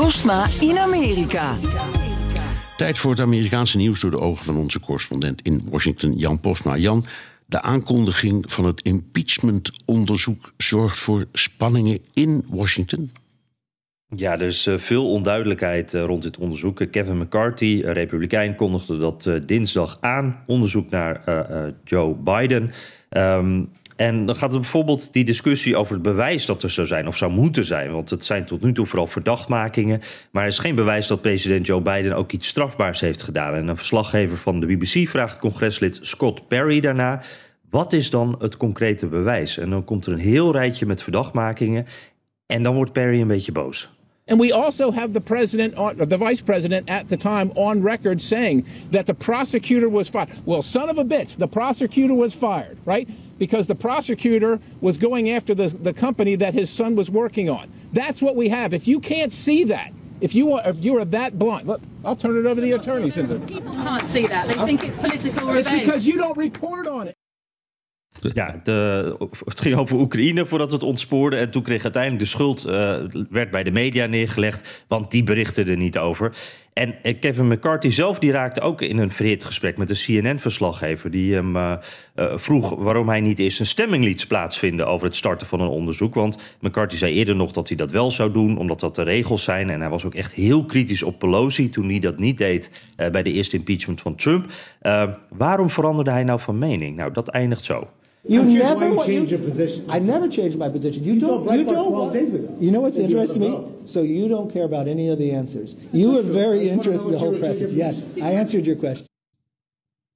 Postma in Amerika. Tijd voor het Amerikaanse nieuws door de ogen van onze correspondent in Washington, Jan Postma. Jan, de aankondiging van het impeachmentonderzoek zorgt voor spanningen in Washington. Ja, er is eh, veel onduidelijkheid eh, rond dit onderzoek. Kevin McCarthy, republikein, kondigde dat eh, dinsdag aan. Onderzoek naar Joe Biden. Um, en dan gaat het bijvoorbeeld die discussie over het bewijs dat er zou zijn of zou moeten zijn. Want het zijn tot nu toe vooral verdachtmakingen. Maar er is geen bewijs dat president Joe Biden ook iets strafbaars heeft gedaan. En een verslaggever van de BBC vraagt congreslid Scott Perry daarna. Wat is dan het concrete bewijs? En dan komt er een heel rijtje met verdachtmakingen. En dan wordt Perry een beetje boos. And we also have the president, the vice president at the time, on record saying that the prosecutor was fired. Well, son of a bitch, the prosecutor was fired, right? Because the prosecutor was going after the, the company that his son was working on. That's what we have. If you can't see that, if you are, if you are that blind, look, I'll turn it over to the attorneys. People can't see that. They think it's political revenge. It's because you don't report on it. Ja, de, het ging over Oekraïne voordat het ontspoorde. En toen kreeg uiteindelijk de schuld uh, werd bij de media neergelegd. Want die berichten er niet over. En eh, Kevin McCarthy zelf die raakte ook in een verhit gesprek met een CNN-verslaggever. Die hem uh, uh, vroeg waarom hij niet eens een stemming liet plaatsvinden over het starten van een onderzoek. Want McCarthy zei eerder nog dat hij dat wel zou doen, omdat dat de regels zijn. En hij was ook echt heel kritisch op Pelosi toen hij dat niet deed bij de eerste impeachment van Trump. waarom veranderde hij nou van mening? Nou, dat eindigt zo. You never you, change your position. I never changed my position. You, you don't. You don't. 12 days ago. You know what's interesting to me? So you don't care about any of the answers. You were very interested in the whole process. Yes, I answered your question.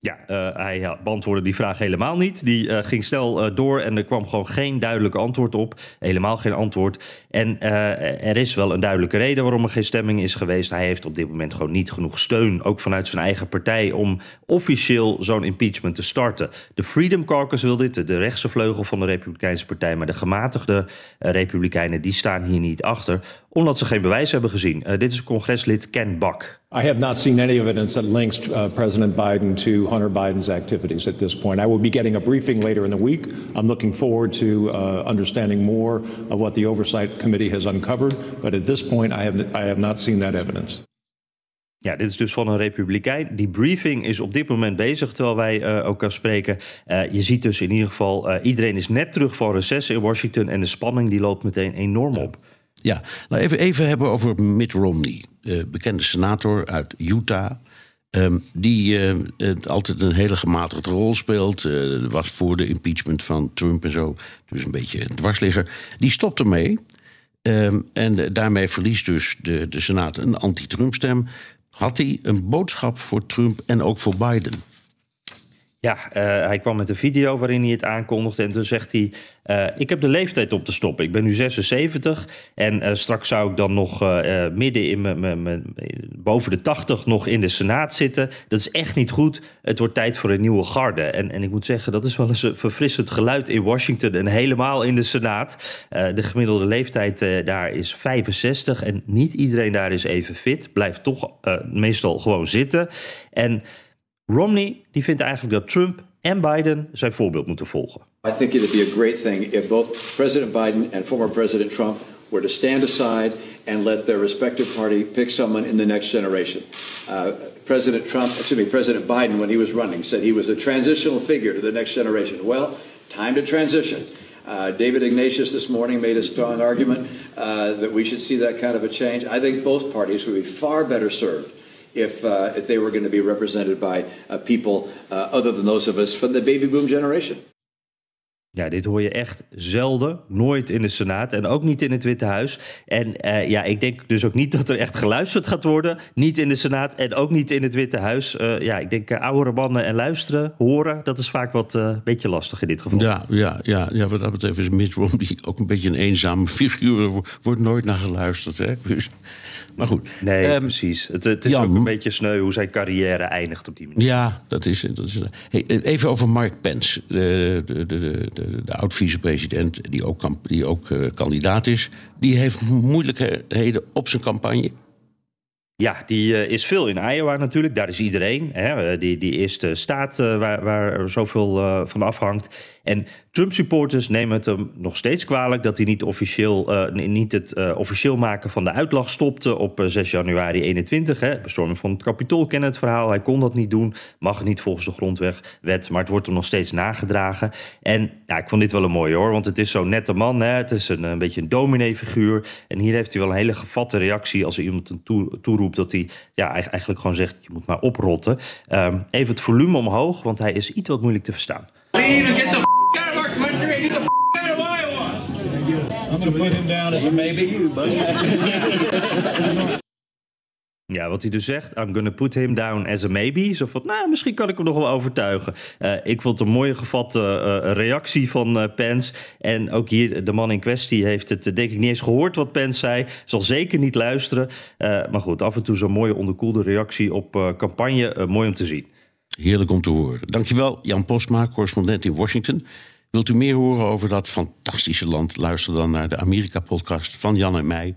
Ja, uh, hij beantwoordde die vraag helemaal niet. Die uh, ging snel uh, door en er kwam gewoon geen duidelijk antwoord op. Helemaal geen antwoord. En er is wel een duidelijke reden waarom er geen stemming is geweest. Hij heeft op dit moment gewoon niet genoeg steun, ook vanuit zijn eigen partij, om officieel zo'n impeachment te starten. De Freedom Caucus wil dit, de rechtse vleugel van de Republikeinse Partij. Maar de gematigde Republikeinen die staan hier niet achter, omdat ze geen bewijs hebben gezien. dit is congreslid Ken Buck. I have not seen any evidence that links uh, President Biden to Hunter Biden's activities at this point. I will be getting a briefing later in the week. I'm looking forward to uh, understanding more of what the Oversight Committee has uncovered. But at this point, I have, I have not seen that evidence. Ja, dit is dus van een republikein. Die briefing is op dit moment bezig, terwijl wij uh, ook kan spreken. Uh, je ziet dus in ieder geval, uh, iedereen is net terug van reces in Washington... en de spanning die loopt meteen enorm op. Ja, nou even, even hebben over Mitt Romney, uh, bekende senator uit Utah. Um, die uh, altijd een hele gematigde rol speelt. Was voor de impeachment van Trump en zo. Dus een beetje een dwarsligger. Die stopt ermee. Um, en daarmee verliest dus de, de Senaat een anti-Trump-stem. Had hij een boodschap voor Trump en ook voor Biden? Ja, uh, hij kwam met een video waarin hij het aankondigde. En toen zegt hij: uh, Ik heb de leeftijd op te stoppen. Ik ben nu 76. En uh, straks zou ik dan nog midden in mijn. boven de 80 nog in de Senaat zitten. Dat is echt niet goed. Het wordt tijd voor een nieuwe garde. En, en ik moet zeggen, dat is wel eens een verfrissend geluid in Washington. En helemaal in de Senaat. de gemiddelde leeftijd daar is 65. En niet iedereen daar is even fit. Blijft toch meestal gewoon zitten. En. Romney die vindt eigenlijk dat Trump en Biden zijn voorbeeld moeten volgen. I think it would be a great thing if both President Biden and former President Trump were to stand aside and let their respective party pick someone in the next generation. Uh, President Trump, excuse me, President Biden, when he was running, said he was a transitional figure to the next generation. Well, time to transition. Uh, David Ignatius this morning made a strong argument uh, that we should see that kind of a change. I think both parties would be far better served if, uh, if they were going to be represented by uh, people uh, other than those of us from the baby boom generation. Ja, dit hoor je echt zelden, nooit in de Senaat en ook niet in het Witte Huis. En uh, ja, ik denk dus ook niet dat er echt geluisterd gaat worden. Niet in de Senaat en ook niet in het Witte Huis. Uh, ja, ik denk uh, oudere mannen en luisteren, horen, dat is vaak wat een beetje lastig in dit geval. Ja, ja, ja, ja, wat dat betreft is Mitt Romney ook een beetje een eenzame figuur. Er wordt nooit naar geluisterd, hè. Dus, maar goed. Nee, um, precies. Het, het is Jan, ook een beetje sneu hoe zijn carrière eindigt op die manier. Ja, dat is... Dat is hey, even over Mark Pence, de, de, de, de de, de oud-vicepresident, die ook, die ook uh, kandidaat is, die heeft moeilijkheden op zijn campagne. Ja, die is veel in Iowa natuurlijk. Daar is iedereen. Hè? Die, die eerste staat waar, waar zoveel van afhangt. En Trump-supporters nemen het hem nog steeds kwalijk dat hij niet, officieel, niet het officieel maken van de uitlag stopte op 6 eh, januari 21. Hè. Bestorming van het Capitool kennen het verhaal. Hij kon dat niet doen, mag niet volgens de grondwet, maar het wordt hem nog steeds nagedragen. En ja, ik vond dit wel een mooie hoor, want het is zo'n nette man. Hè. Het is een, beetje een dominee-figuur. En hier heeft hij wel een hele gevatte reactie als er iemand een toe, dat hij ja, eigenlijk gewoon zegt: je moet maar oprotten. Um, even het volume omhoog, want hij is iets wat moeilijk te verstaan. Ja, wat hij dus zegt, I'm gonna put him down as a maybe. Zo van, nou, misschien kan ik hem nog wel overtuigen. Uh, ik vond een mooie gevatte uh, reactie van uh, Pence. En ook hier, de man in kwestie heeft het denk ik niet eens gehoord wat Pence zei. Zal zeker niet luisteren. maar goed, af en toe zo'n mooie onderkoelde reactie op campagne. mooi om te zien. Heerlijk om te horen. Dankjewel, Jan Postma, correspondent in Washington. Wilt u meer horen over dat fantastische land? Luister dan naar de Amerika-podcast van Jan en mij.